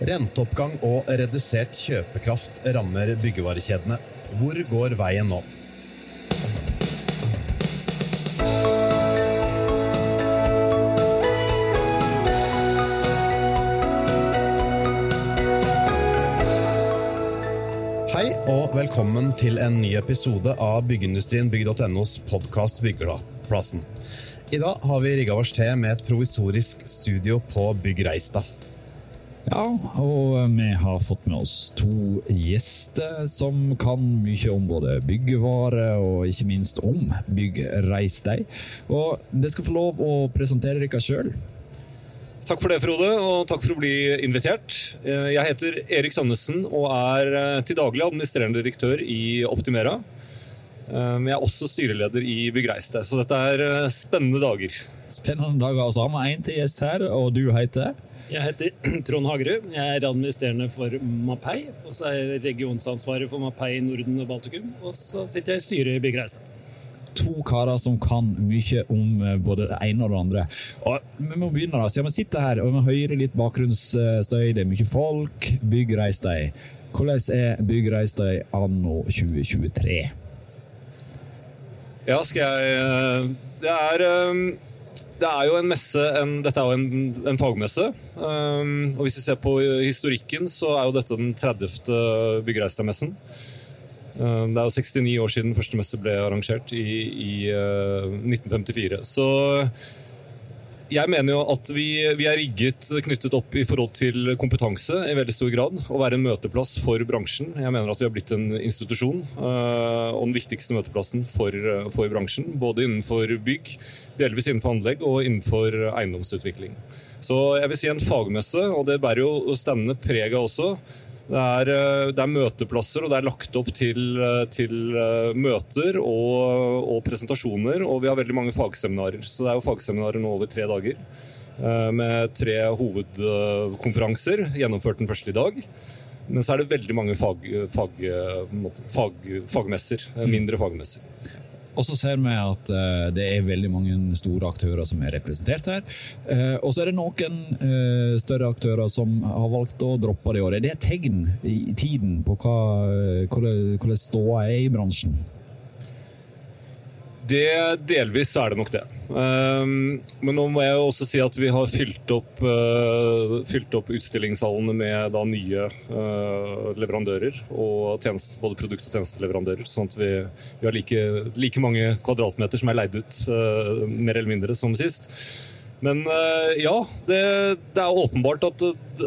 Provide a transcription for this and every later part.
Renteoppgang og redusert kjøpekraft rammer byggevarekjedene. Hvor går veien nå? Hei og velkommen til en ny episode av Byggeindustrien bygg.nos podkast Byggeplassen. I dag har vi rigga oss til med et provisorisk studio på Bygg Reistad. Ja, og vi har fått med oss to gjester som kan mye om både byggevare og ikke minst om byggreisdeg. Og dere skal få lov å presentere dere sjøl. Takk for det, Frode, og takk for å bli invitert. Jeg heter Erik Tønnesen og er til daglig administrerende direktør i Optimera. Jeg er også styreleder i Byggreiste, så dette er spennende dager. Spennende dager. Altså, har vi én til gjest her, og du heter? Jeg heter Trond Hagerud. Jeg er administrerende for Mapei. Og så er jeg regionsansvaret for Mapei i Norden og Baltikum. Og så sitter jeg i styret i Byggreiste to karer som kan mye om både det ene og det andre. Og vi må begynne da, siden Vi sitter her og vi hører litt bakgrunnsstøy, det er mye folk. Byggreis deg. Hvordan er Byggreis deg anno 2023? Ja, skal jeg Det er det er jo en messe, en, Dette er jo en, en fagmesse. Um, og Hvis vi ser på historikken, så er jo dette den 30. Byggereistadmessen. Uh, det er jo 69 år siden første messe ble arrangert, i, i uh, 1954. Så jeg mener jo at vi, vi, er rigget knyttet opp i forhold til kompetanse i veldig stor grad. Å være en møteplass for bransjen. Jeg mener at vi har blitt en institusjon. Uh, og den viktigste møteplassen for, for bransjen. Både innenfor bygg, delvis innenfor anlegg og innenfor eiendomsutvikling. Så jeg vil si en fagmesse, og det bærer jo standene preg av også. Det er, det er, møteplasser, og det er lagt opp til, til møter og, og, presentasjoner. Og vi har veldig mange fagseminarer. Så det er jo fagseminarer nå over tre dager. Med tre hovedkonferanser, gjennomført den første i dag. Men så er det veldig mange fag, fag, fag, fagmesser. Mindre fagmesser. Og så ser vi at uh, det er veldig mange store aktører som er representert her. Uh, og så er det noen uh, større aktører som har valgt å droppe det i år. Er det et tegn i tiden på hva, hvordan ståa er i bransjen? Det, delvis er det nok det. Um, men nå må jeg også si at vi har fylt opp, uh, fylt opp utstillingshallene med da, nye uh, leverandører. og tjeneste, Både produkt- og tjenesteleverandører. sånn at vi, vi har like, like, mange kvadratmeter som er leid ut, uh, mer eller mindre, som sist. Men ja, det, det er åpenbart at,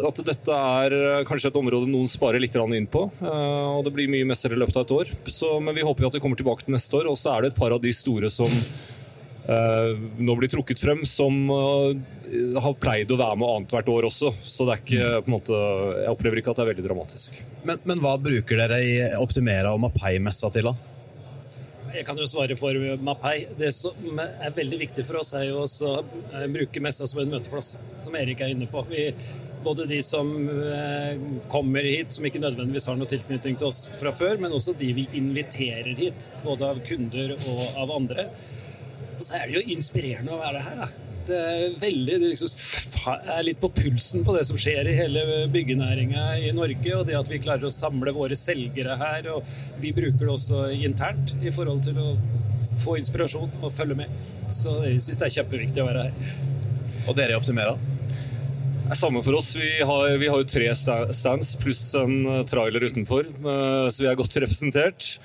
at, dette er kanskje et område noen sparer litt inn på. Og det blir mye messer i løpet av et år. Så, men vi håper at det kommer tilbake til neste år. Og så er det et par av de store som eh, nå blir trukket frem, som eh, har pleid å være med annethvert år også. Så det er ikke på en måte Jeg opplever ikke at det er veldig dramatisk. Men, men hva bruker dere i Optimera og Mapei-messa til, da? Jeg kan jo svare for Mapei. Det som er veldig viktig for oss, er jo å bruke messa som en møteplass, som Erik er inne på. Vi, både de som kommer hit, som ikke nødvendigvis har noe tilknytning til oss fra før, men også de vi inviterer hit, både av kunder og av andre. Og så er det jo inspirerende å være her, da. Det er veldig Du liksom, er litt på pulsen på det som skjer i hele byggenæringa i Norge. Og det at vi klarer å samle våre selgere her. Og vi bruker det også internt i forhold til å få inspirasjon og følge med. Så jeg syns det er kjempeviktig å være her. Og dere optimerer? Er samme for oss. Vi har, vi har jo tre stands pluss en trailer utenfor, så vi er godt representert.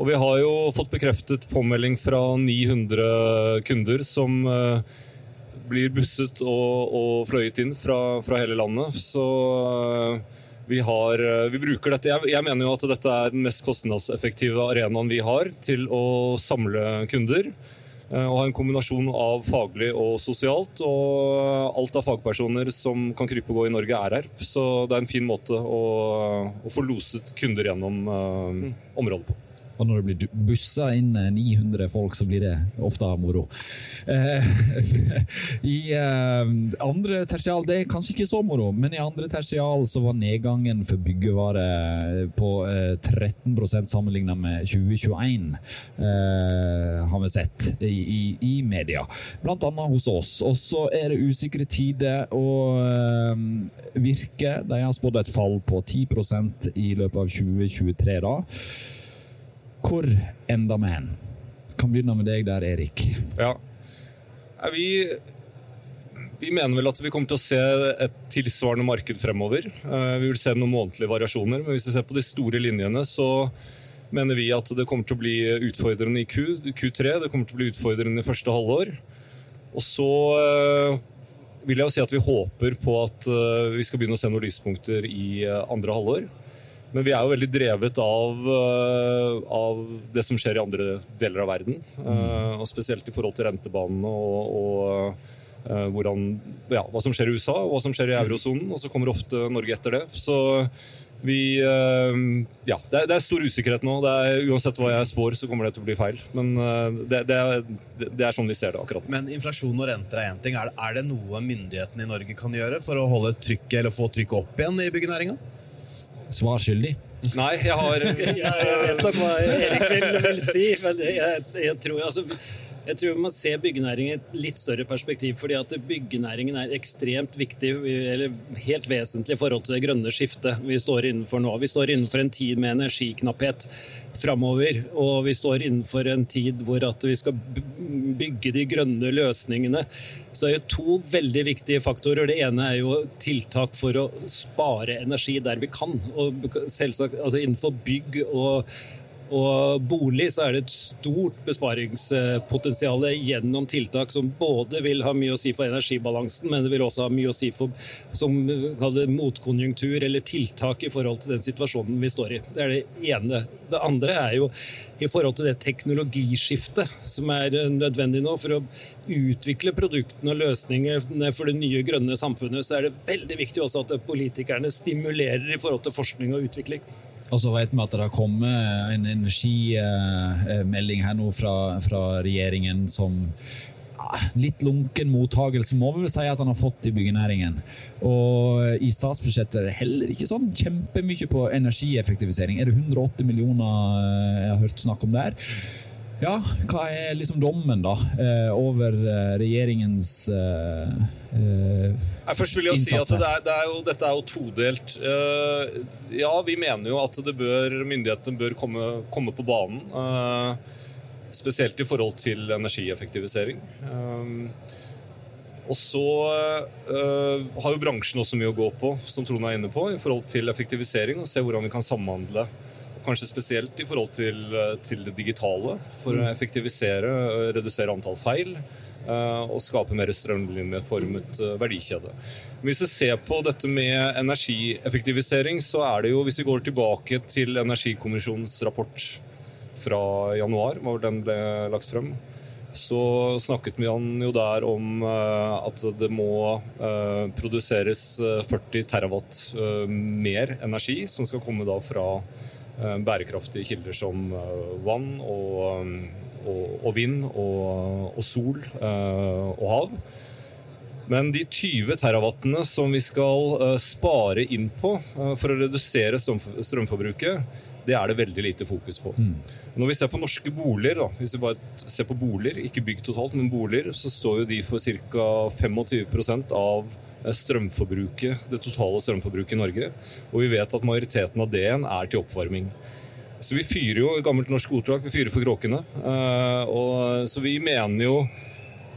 Og vi har jo fått bekreftet påmelding fra 900 kunder som blir busset og, og fløyet inn fra, fra, hele landet. Så vi, har, vi bruker dette. Jeg, jeg, mener jo at dette er den mest kostnadseffektive arenaen vi har til å samle kunder. Og ha en kombinasjon av faglig og sosialt. Og alt av fagpersoner som kan krype og gå i Norge, er her. Så det er en fin måte å, å få loset kunder gjennom uh, området på. Og når det blir bussa inn 900 folk, så blir det ofte moro. Eh, I eh, andre tertial det er kanskje ikke så moro, men i andre tertial så var nedgangen for byggevare på eh, 13% sammenlignet med 2021, eh, har vi sett i, i, i, media. Blant annet hos oss. Og så er det usikre tider, eh, Virke de har spådd et fall på 10% i løpet av 2023. da. Hvor enda vi hen? Kan begynne med deg der, Erik. Ja. Vi, vi, mener vel at vi kommer til å se et tilsvarende marked fremover. Eh, vi vil se noen månedlige variasjoner, men hvis vi ser på de store linjene, så mener vi at det kommer til å bli utfordrende i Q, Q3. Det kommer til å bli utfordrende i første halvår. Og så eh, vil jeg jo si at vi håper på at eh, vi skal begynne å se noen lyspunkter i andre halvår. Men vi er jo veldig drevet av, eh, av, det som skjer i andre deler av verden. Mm. Og spesielt i forhold til rentebanene og, og uh, hvordan, ja, hva som skjer i USA og hva som skjer i eurosonen. Og så kommer ofte Norge etter det. Så vi Ja, det er, det er, stor usikkerhet nå. Er, uansett hva jeg spår, så kommer det til å bli feil. Men det, det, er, det, er, sånn vi ser det akkurat Men inflasjon og renter er én ting. Er det noe myndighetene i Norge kan gjøre for å holde trykket eller få trykket opp igjen i byggenæringa? Svar skyldig. Nei, jeg har Jeg vet nok hva Erik vil, vil si, men jeg, jeg tror altså jeg tror vi må se byggenæringen i et litt større perspektiv. fordi at Byggenæringen er ekstremt viktig, eller helt vesentlig i forhold til det grønne skiftet vi står innenfor nå. Vi står innenfor en tid med energiknapphet framover. Og vi står innenfor en tid hvor at vi skal bygge de grønne løsningene. Så er det to veldig viktige faktorer. Det ene er jo tiltak for å spare energi der vi kan. Og selvsagt altså innenfor bygg og og bolig så er det et stort besparingspotensial gjennom tiltak som både vil ha mye å si for energibalansen, men det vil også ha mye å si for som motkonjunktur eller tiltak i forhold til den situasjonen vi står i. Det er det ene. Det andre er jo i forhold til det teknologiskiftet som er nødvendig nå for å utvikle produktene og løsningene for det nye grønne samfunnet, så er det veldig viktig også at politikerne stimulerer i forhold til forskning og utvikling. Og så vet vi at det har kommet en energimelding her nå fra, fra regjeringen som litt lunken mottagelse må vi vel si at han har fått i byggenæringen. Og i statsbudsjettet er det heller ikke sånn kjempemye på energieffektivisering. Er det 180 millioner eh, jeg har hørt snakk om der? Ja, hva er liksom dommen, da, eh, over eh, regjeringens uh, uh, Først vil jeg jo si at det er, det er jo, dette er jo todelt. Uh, ja, vi mener jo at bør, myndighetene bør komme, komme på banen. spesielt i forhold til energieffektivisering. og så har jo bransjen også mye å gå på, som Trond er inne på, i forhold til effektivisering. Og se hvordan vi kan samhandle Kanskje spesielt i forhold til, eh, til det digitale, for å mm. effektivisere, eh, redusere antall feil eh, og skape mer strømlinjeformet verdikjede. Hvis vi ser på dette med energieffektivisering, så er det jo, hvis vi går tilbake til Energikommisjonens rapport fra januar, hvor den ble lagt frem, så snakket vi jo der om at det må produseres 40 terawatt mer energi, som skal komme da fra bærekraftige kilder som eh, vann og, og, og vind og, og sol eh, og hav. Men de 20 terawattene som vi skal spare inn på for å redusere strømforbruket, det er det veldig lite fokus på. Mm. Når vi ser på norske boliger, da, hvis vi bare ser på boliger, ikke bygg totalt, men boliger, så står jo de for ca. 25 av Eh, strømforbruket, det totale strømforbruket i Norge. Og vi vet at majoriteten av det igjen er til oppvarming. Så vi fyrer jo gammelt norsk ordtak, vi fyrer for kråkene. Eh, og, så vi mener jo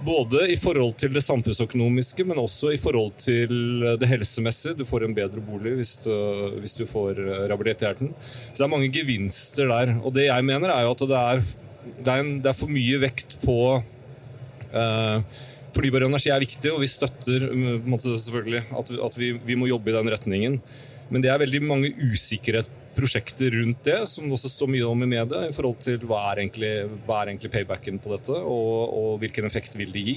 både i forhold til det samfunnsøkonomiske, men også i forhold til det helsemessige. Du får en bedre bolig hvis du, hvis du får rehabilitert hjerten. Så det er mange gevinster der. Og det jeg mener, er jo at det er, det er, en, det er for mye vekt på Fornybar energi er viktig, og vi støtter måte, selvfølgelig at, at vi, vi, må jobbe i den retningen. Men det er veldig mange usikkerhetsprosjekter rundt det, som det også står mye om i media, i forhold til hva er egentlig, hva er egentlig paybacken på dette, og, og, hvilken effekt vil det gi.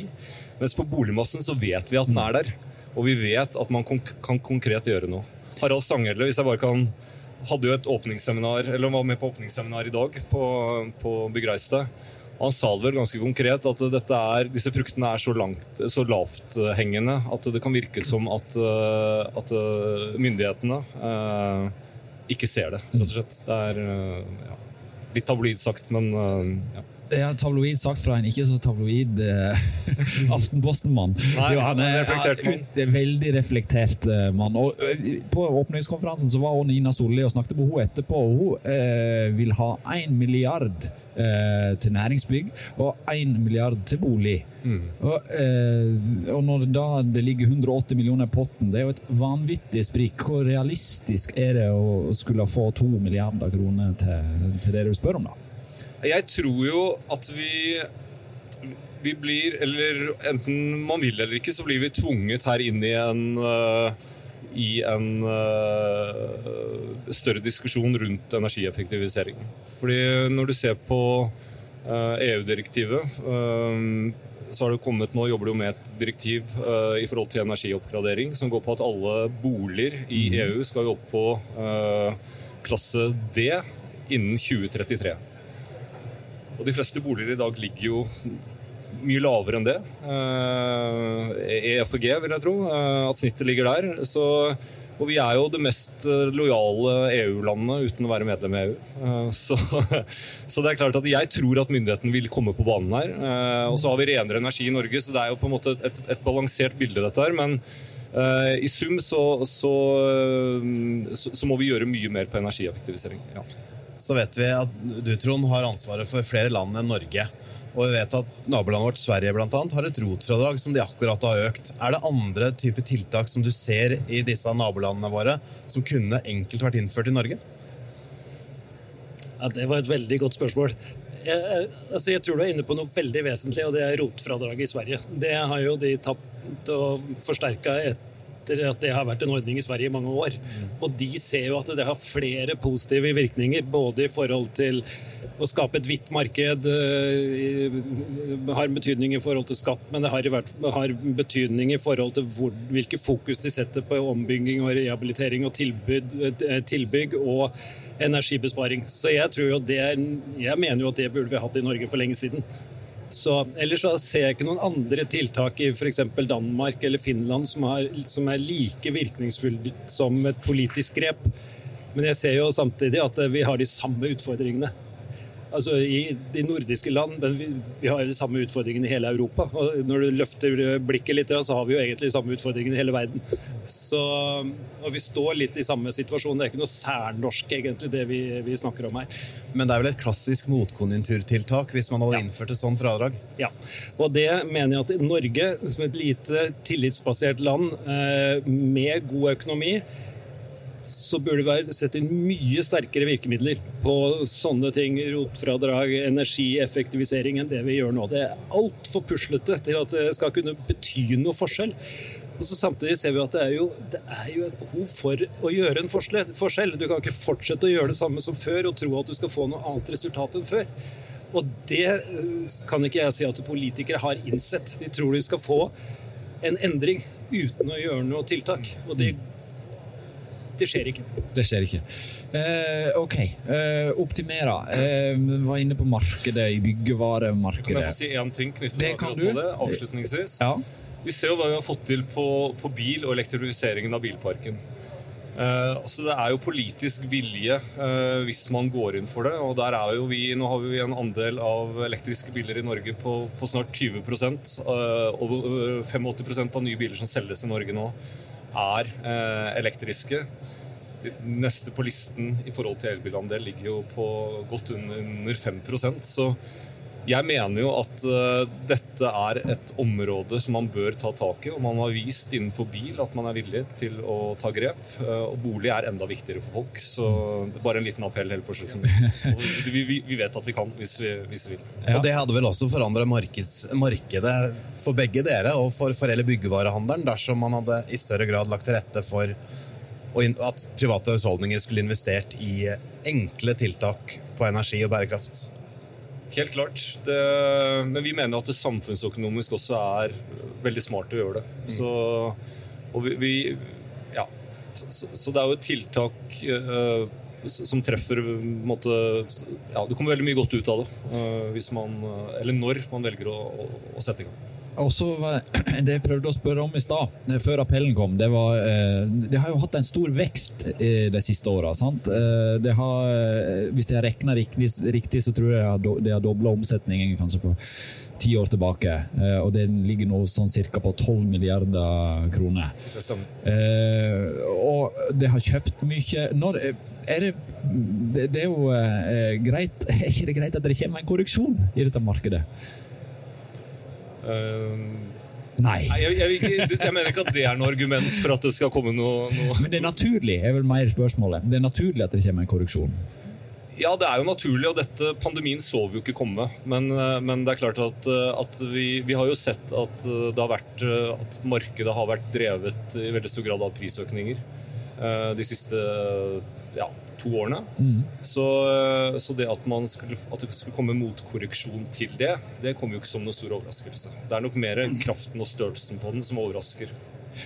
Mens på boligmassen så vet vi at den er der, og vi vet at man konk kan konkret gjøre noe. Harald Stanghelle, hvis jeg bare kan hadde jo et åpningsseminar, eller var med på åpningsseminar i dag på, på Byggreiste. Han sa det vel ganske konkret at er, disse fruktene er så, langt, så lavthengende at det kan virke som at, eh, at myndighetene eh, ikke ser det, rett og slett. Det er ja, litt tabloid sagt, men ja. Ja, tabloid sagt fra en ikke så tabloid eh, Aftenposten-mann. Han er reflektert mann. Er veldig reflektert eh, mann. Og eh, På åpningskonferansen så var Nina Solli og snakket med henne etterpå. Hun eh, vil ha én milliard eh, til næringsbygg og én milliard til bolig. Mm. Og, eh, og, når da det ligger 180 millioner i potten, det er jo et vanvittig sprik. Hvor realistisk er det å skulle få to milliarder kroner til, til det du spør om, da? Jeg tror jo at vi vi blir, eller enten man vil eller ikke, så blir vi tvunget her inn i en uh, i en uh, større diskusjon rundt energieffektivisering. Fordi når du ser på EU-direktivet så har det kommet nå jobber du med et direktiv i forhold til energioppgradering som går på at alle boliger i mhm. EU skal jo opp på klasse D innen 2033. Og de fleste boliger i dag ligger jo mye lavere enn det. EFG, eh, e vil jeg tro. Eh, at snittet ligger der. Så, og vi er jo det mest eh, lojale EU-landet uten å være medlem i EU. Så, så, det er klart at jeg tror at myndigheten vil komme på banen her. Og så har vi renere energi i Norge, så det er jo på en måte et, et balansert bilde, dette her. Men i sum så, så, så, må vi gjøre mye mer på energieffektivisering. Ja så vet vi at du, Trond, har ansvaret for flere land enn Norge. Og vi vet at nabolandet vårt, Sverige, blant annet, har et rotfradrag som de akkurat har økt. Er det andre typer tiltak som du ser i disse nabolandene våre, som kunne enkelt vært innført i Norge? Ja, Det var et veldig godt spørsmål. Jeg, altså jeg tror du er inne på noe veldig vesentlig, og det er rotfradraget i Sverige. Det har jo de tapt og forsterka et etter at det har vært en ordning i Sverige i mange år. Og de ser jo at det har flere positive virkninger, både i forhold til å skape et hvitt marked eh, har betydning i forhold til skatt, men det har, har betydning i forhold til hvor, hvilke fokus de setter på ombygging og rehabilitering og tilbud, eh, tilbygg og energibesparing. Så jeg, jo det, jeg mener jo at det burde vi hatt i Norge for lenge siden. Så, ellers så ser jeg ikke noen andre tiltak i f.eks. Danmark eller Finland som, har, som er like virkningsfulle som et politisk grep. Men jeg ser jo samtidig at vi har de samme utfordringene altså i de nordiske land, men vi, vi har jo de samme utfordringene i hele Europa. Og når du løfter blikket litt, så har vi jo egentlig de samme utfordringene i hele verden. Så, og vi står litt i samme situasjon. Det er ikke noe særnorsk, egentlig, det vi, vi snakker om her. Men det er vel et klassisk motkonjunkturtiltak hvis man hadde ja. innført et sånt fradrag? Ja, og det mener jeg at Norge, som et lite tillitsbasert land eh, med god økonomi, så burde være sette inn mye sterkere virkemidler på sånne ting, rotfradrag, energieffektivisering, enn det vi gjør nå. Det er altfor puslete til at det skal kunne bety noe forskjell. Og så Samtidig ser vi at det er, jo, det er jo et behov for å gjøre en forskjell. Du kan ikke fortsette å gjøre det samme som før og tro at du skal få noe annet resultat enn før. Og det eh, kan ikke jeg si at politikere har innsett. De tror de skal få en endring uten å gjøre noe tiltak. Og det det skjer ikke. Det skjer ikke. Eh, ok. Eh, Optimera. Eh, var inne på markedet, i byggevaremarkedet. Kan jeg få si én ting knyttet det kan det, avslutningsvis? Ja. Vi ser jo hva vi har fått til på, på bil og elektrifiseringen av bilparken. Eh, så Det er jo politisk vilje uh, hvis man går inn for det. og der er jo vi, Nå har vi en andel av elektriske biler i Norge på, på snart 20 eh, Over 85% av nye biler som selges i Norge nå, er eh, elektriske. De neste på listen i forhold til elbilandel ligger jo på godt under 5% Så jeg mener jo at uh, dette er et område som man bør ta tak i. Og man har vist innenfor bil at man er villig til å ta grep. Uh, og bolig er enda viktigere for folk. Så bare en liten appell helt på slutten. Vi, vi, vi, vet at vi kan hvis vi, hvis vi vil. Ja. Og Det hadde vel også forandret markedet for begge dere og for, for hele byggevarehandelen dersom man hadde i større grad lagt til rette for at private husholdninger skulle investert i enkle tiltak på energi og bærekraft. Helt klart. Det, men vi mener at det samfunnsøkonomisk også er veldig smart å gjøre det. Mm. Så, og vi, vi ja. så, så, det er jo et tiltak uh, som treffer måte, ja, Det kommer veldig mye godt ut av det uh, hvis man, eh, eller når man velger å, å, å sette i gang. Og så Det jeg prøvde å spørre om i stad, eh, før appellen kom, det var eh, Det har jo hatt en stor vekst eh, de siste åra. Hvis jeg regner riktig, så tror jeg det har dobla omsetningen kanskje for ti år tilbake. Og det ligger nå sånn ca. på 12 milliarder kroner. Det stemmer. Og det har kjøpt mye Når er det, det, er jo greit Er ikke det greit at det kommer en korreksjon i dette markedet? Uh, Nei. Nei jeg, jeg, jeg, jeg, mener ikke at det er noe argument for at det skal komme noe, noe Men det er naturlig, er vel mer spørsmålet. Det er naturlig at det kommer en korreksjon? Ja, det er jo naturlig, og dette, pandemien så vi jo ikke komme. Men, eh, men det er klart at, eh, at vi, vi, har jo sett at, det har vært, at markedet har vært drevet i veldig stor grad av prisøkninger de siste ja, to årene. Mm. Så, så, det at, skulle, at, det skulle komme motkorreksjon til det, det kom jo ikke som noen stor overraskelse. Det er nok mer kraften og størrelsen på den som overrasker.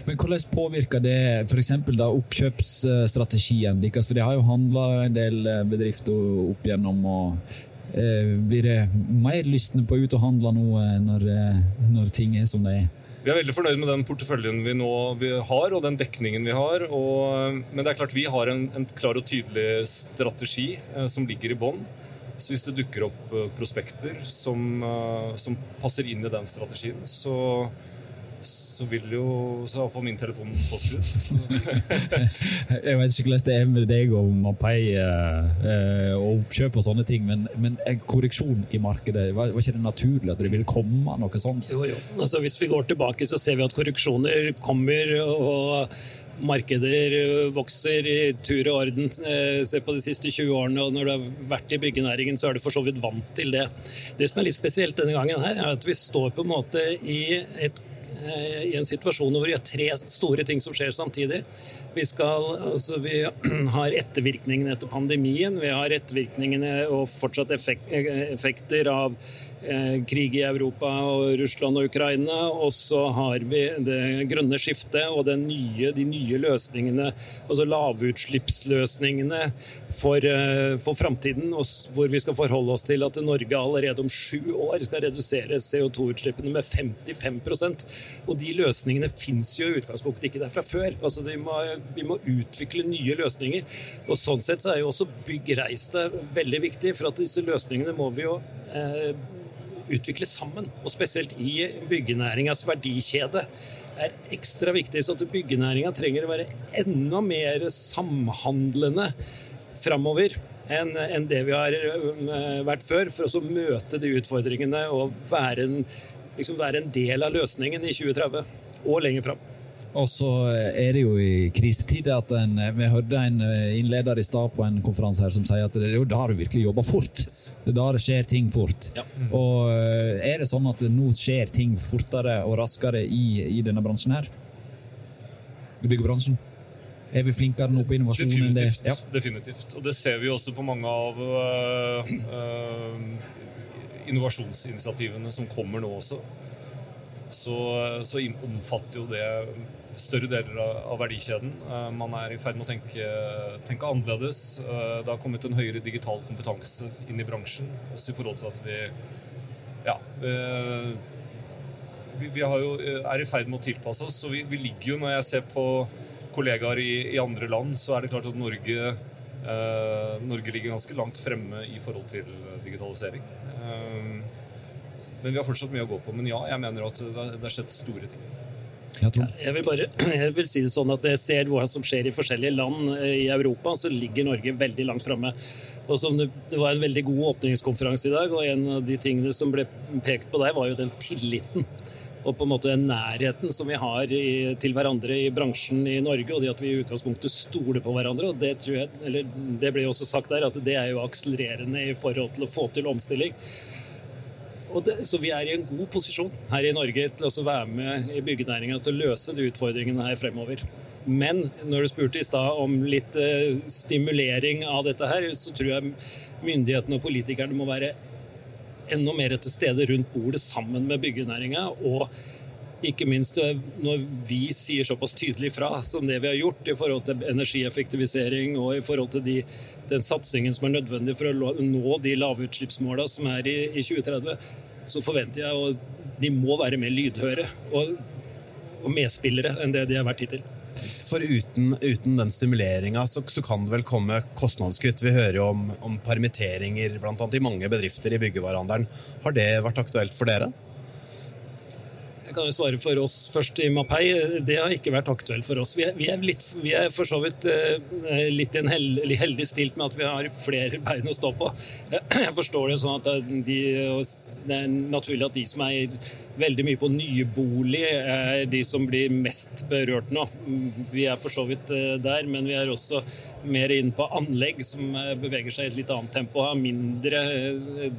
Men Hvordan påvirker det f.eks. oppkjøpsstrategien deres? For det har jo handla en del eh, bedrifter opp gjennom. og eh, Blir det mer lystne på å ut og handle nå eh, når, eh, når ting er som det er? Vi er veldig fornøyd med den porteføljen vi nå har, og den dekningen vi har. Og, men det er klart vi har en, en klar og tydelig strategi eh, som ligger i bånn. Så hvis det dukker opp eh, prospekter som, eh, som passer inn i den strategien, så så vil jo så får min telefon påskrudd. jeg vet ikke hvordan det er med deg og Mapei eh, og oppkjøp og sånne ting, men, men korreksjon i markedet, var, var, ikke det naturlig at det ville komme noe sånt? Jo, jo. Altså, hvis vi går tilbake, så ser vi at korreksjoner kommer. og Markeder vokser i tur og orden. Eh, se på de siste 20 årene, og når du har vært i byggenæringen, så er du for så vidt vant til det. Det som er litt spesielt denne gangen, her, er at vi står på en måte i et Eh, i en situasjon hvor vi har tre store ting som skjer samtidig. Vi, skal, altså vi har ettervirkningene etter pandemien, vi har ettervirkningene og fortsatt effekter av Eh, krig i Europa og Russland og Ukraina. Og så har vi det grønne skiftet og nye, de nye løsningene, altså lavutslippsløsningene for, eh, for framtiden. Hvor vi skal forholde oss til at Norge allerede om sju år skal redusere CO2-utslippene med 55 Og de løsningene fins jo i utgangspunktet ikke der fra før. Altså vi må, vi må utvikle nye løsninger. Og sånn sett så er jo også Bygg Reis veldig viktig, for at disse løsningene må vi jo eh, utvikle sammen. Og spesielt i byggenæringas verdikjede er ekstra viktig. Så at byggenæringa trenger å være enda mer samhandlende framover enn, det vi har øh, vært før, for å møte de utfordringene og være en, liksom være en del av løsningen i 2030 og lenger fram. Og så er det jo i krisetider at en, Vi hørte en eh, innleder i stad på en konferanse her som sier at det er jo da du virkelig jobber fort. Det er da det skjer ting fort. Ja. Mm. Og eh, er det sånn at det nå skjer ting fortere og raskere i, i denne bransjen her? I byggebransjen? Er vi flinkere nå på innovasjon enn det? Ja. Definitivt. Og det ser vi også på mange av uh, uh, innovasjonsinitiativene som kommer nå også. Så, så omfatter jo det større deler av verdikjeden. Eh, man er i ferd med å tenke, tenke, annerledes. Eh, det har kommet en høyere digital kompetanse inn i bransjen, også i forhold til at vi ja, eh, vi, vi jo, er i ferd med å tilpasse oss. Så vi, vi, ligger jo, når jeg ser på kollegaer i, i, andre land, så er det klart at Norge, Norge ligger ganske langt fremme i forhold til digitalisering. Eh, men vi har fortsatt mye å gå på. Men ja, jeg mener at det har skjedd store ting. Jeg vil, bare, jeg vil si det sånn at jeg ser hva som skjer i forskjellige land eh, i Europa, så ligger Norge veldig langt framme. Det var en veldig god åpningskonferanse i dag, og en av de tingene som ble pekt på der, var jo den tilliten. Og på en måte nærheten som vi har i, til hverandre i bransjen i Norge, og det at vi i utgangspunktet stoler på hverandre. og Det, jeg, det ble også sagt der, at det er jo akselererende i forhold til å få til omstilling. Det, så vi er i en god posisjon her i Norge til å være med i byggenæringa til å løse de utfordringene her fremover. Men når du spurte i stad om litt uh, stimulering av dette her, så tror jeg myndighetene og politikerne må være enda mer til stede rundt bordet sammen med byggenæringa og ikke minst eh, når vi sier såpass tydelig fra som det vi har gjort i forhold til energieffektivisering og i forhold til de, den satsingen som er nødvendig for å nå de lavutslippsmåla som er i, i 2030, så forventer jeg at de må være mer lydhøre og, og medspillere enn det de har vært hittil. For uten, uten den stimuleringa så, så, kan det vel komme kostnadskutt. Vi hører jo om, om permitteringer annet i mange bedrifter i byggevarehandelen. Har det vært aktuelt for dere? Jeg kan jo svare for oss først i Mapei. Det har ikke vært aktuelt for oss. Vi er, litt, vi er for så vidt uh, litt heldig, heldig stilt med at vi har flere bein å stå på. Jeg forstår det sånn at de, det er naturlig at de som er veldig mye på nye bolig, er de som blir mest berørt nå. Vi er for så vidt uh, der, men vi er også mer inn på anlegg, som uh, beveger seg i et litt annet tempo. Har mindre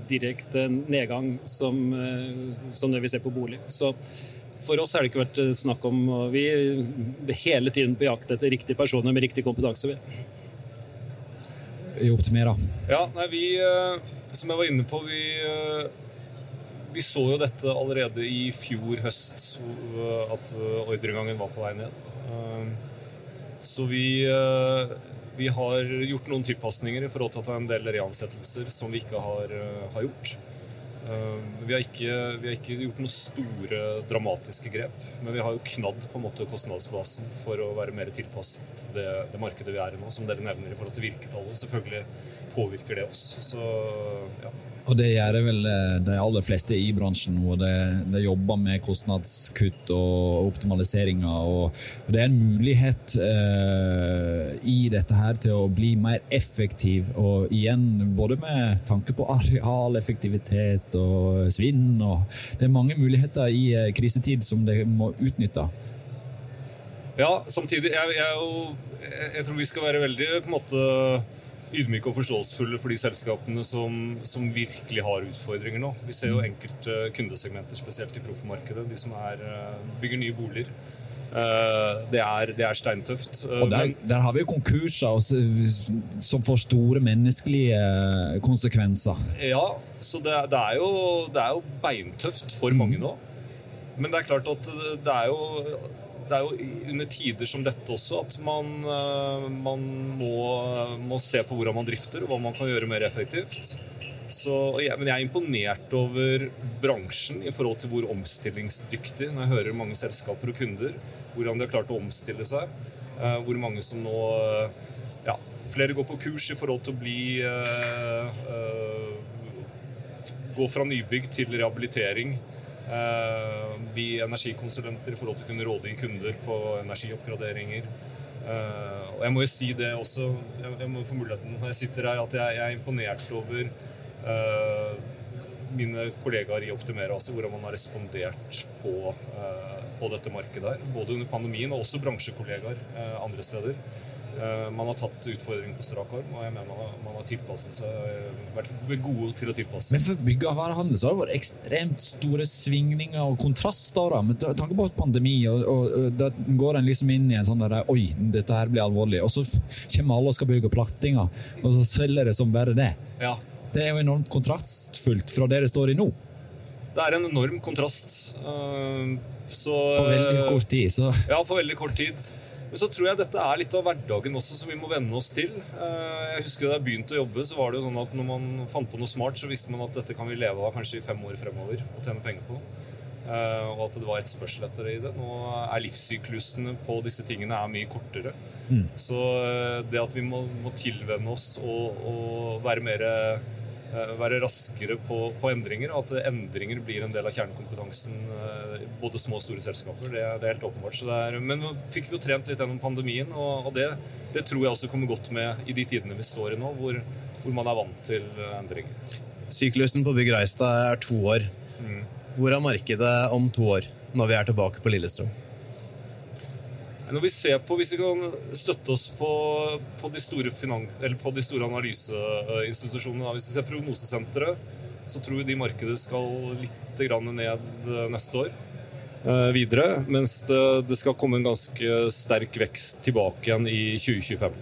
direkte nedgang som, som det vi ser på bolig. Så for oss har det ikke vært eh, snakk om Vi er hele tiden på jakt etter riktige personer med riktig kompetanse. I da. Ja, nei, vi, eh, som jeg var inne på, vi, eh, vi så jo dette allerede i fjor høst, at ordreinngangen var på vei ned. Så vi, vi har gjort noen tilpasninger i forhold til at det er en del reansettelser som vi ikke har, har gjort. Eh, vi har, ikke, vi har, ikke, gjort noen store dramatiske grep, men vi har jo knadd på en måte kostnadsbasen for å være mer tilpasset det, det markedet vi er i nå, som dere nevner i forhold til virketallet. Selvfølgelig påvirker det oss. Så ja. Og det gjør vel eh, de aller fleste i bransjen nå. De, de jobber med kostnadskutt og optimaliseringer. Og, det er en mulighet eh, i dette her til å bli mer effektiv. Og igjen, både med tanke på arealeffektivitet og svinn. Og det er mange muligheter i eh, krisetid som de må utnytte. Ja, samtidig jeg, jeg, jeg, tror vi skal være veldig på en måte ydmyke og forståelsesfulle for de selskapene som, som, virkelig har utfordringer nå. Vi ser jo mm. enkelte kundesegmenter, spesielt i proffmarkedet, de som er, eh, bygger nye boliger. Eh, det er, det er steintøft. Og der, der, har vi jo konkurser som får store menneskelige konsekvenser. Ja, så det, det, er, jo, det er jo beintøft for mange mm. nå. Men det er klart at det er jo det er jo under tider som dette også at man, eh, man må, må, se på hvordan man drifter, og hva man kan gjøre mer effektivt. Så, men jeg er imponert over bransjen i forhold til hvor omstillingsdyktig når jeg hører mange selskaper og kunder, hvordan de har klart å omstille seg. Eh, hvor mange som nå eh, ja, Flere går på kurs i forhold til å bli Gå fra nybygg til rehabilitering. Eh, vi energikonsulenter i forhold til å kunne råde kunder på energioppgraderinger. Eh, og jeg må jo si det også, jeg må få muligheten når jeg sitter her, at jeg, er imponert over eh, mine kollegaer i Optimera, altså hvordan man har respondert på, på dette markedet her. Både under pandemien og også bransjekollegaer andre steder. Eh, man har tatt utfordringen på strak arm, og jeg mener man har tilpasset seg, eh, vært gode til å tilpasse Men for byggevarehandel har det vært ekstremt store svingninger og kontraster. Med tanke på pandemi, og, og, da går en liksom inn i en sånn der Oi, dette her blir alvorlig. Og så kommer alle og skal bygge plattinger, og så selger det som bare det. Ja. Det er jo enormt kontrastfullt fra det det står i nå. Det er en enorm kontrast. Uh, så, på veldig kort tid. Så. Ja, på veldig kort tid. Men så tror jeg dette er litt av hverdagen også som vi må venne oss til. Eh, jeg husker Da jeg begynte å jobbe, så var det jo sånn at når man fant på noe smart, så visste man at dette kan vi leve av kanskje i fem år fremover og tjene penger på. Eh, og at det var et spørsel etter det i det. Nå er livssyklusene på disse tingene er mye kortere. Mm. Så eh, det at vi må, må tilvenne oss og, og være mer være raskere på, på, endringer, og at endringer blir en del av kjernekompetansen. Eh, både små og store selskaper. Det, det er helt åpenbart. Er, men fikk vi jo trent litt gjennom pandemien, og, og det, det, tror jeg også kommer godt med i de tidene vi står i nå, hvor, hvor man er vant til eh, endringer. Syklusen på Bygg Reistad er to år. Mm. Hvor er markedet om to år, når vi er tilbake på Lillestrøm? Når vi ser på, Hvis vi kan støtte oss på, på, de, store på de store analyseinstitusjonene Hvis vi ser prognosesenteret, så tror vi de markedet skal litt ned eh, neste år. Eh, videre, mens det, det, skal komme en ganske sterk vekst tilbake igjen i 2025.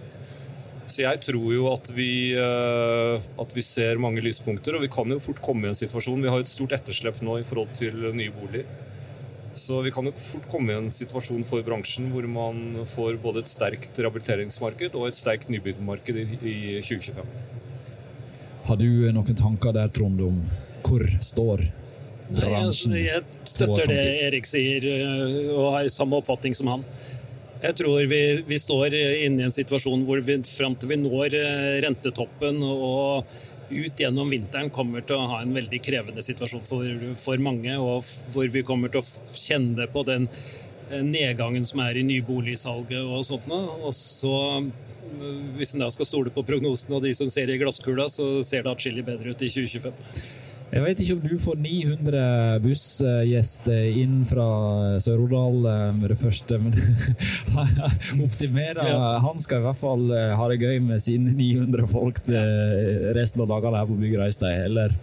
Så jeg tror jo at vi, eh, at vi ser mange lyspunkter, og vi kan jo fort komme i en situasjon Vi har jo et stort etterslep nå i forhold til nye boliger. Så vi kan jo fort komme i en situasjon for bransjen hvor man får både et sterkt rehabiliteringsmarked og et sterkt nybyggmarked i, i 2025. Har du noen tanker der, Trond, om hvor står Nei, bransjen? jeg, jeg støtter det Erik sier, øh, og har samme oppfatning som han. Jeg tror vi, vi står inne i en situasjon hvor vi fram til vi når øh, rentetoppen og ut gjennom vinteren kommer til å ha en veldig krevende situasjon for, for mange, og hvor vi kommer til å kjenne på den øh, nedgangen som er i nyboligsalget og sånt noe. Og så øh, hvis en da skal stole på prognosene og de som ser i glasskula, så ser det atskillig bedre ut i 2025. Jeg vet ikke om du får 900 bussgjester inn fra Sør-Odal eh, med det første, men optimerer. Ja. Han skal i hvert fall eh, ha det gøy med sine 900 folk resten av dagene her på Byggereistad, eller?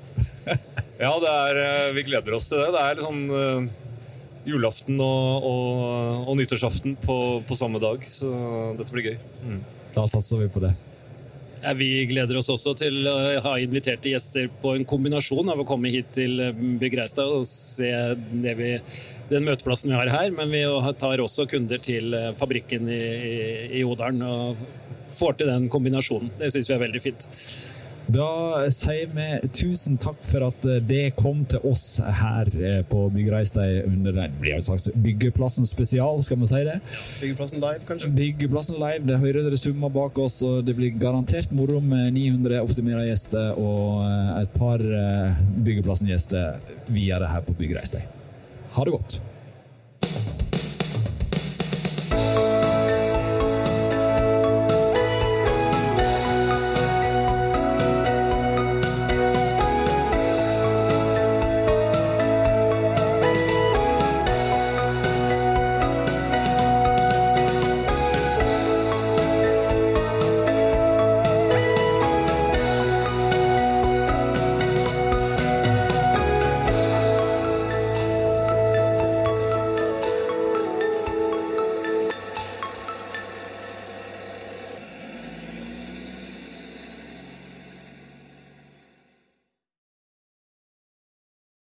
Ja, det er, eh, vi gleder oss til det. Det er litt sånn eh, julaften og, og, og nyttårsaften på, på samme dag, så dette blir gøy. Mm. Da satser vi på det. Vi gleder oss også til å ha inviterte gjester på en kombinasjon av å komme hit til Bygg Reistad og se vi, den møteplassen vi har her, men vi tar også kunder til fabrikken i, i, i Odalen og får til den kombinasjonen. Det syns vi er veldig fint. Da sier vi tusen takk for at eh, det kom til oss her eh, på Byggreistei under den blir en slags Byggeplassen spesial, skal vi si det? Byggeplassen live, kanskje? Byggeplassen live, det hører dere summer bak oss, og det blir garantert moro med 900 optimera gjester og eh, et par Byggeplassen-gjester videre her på Byggreistei. Ha det godt.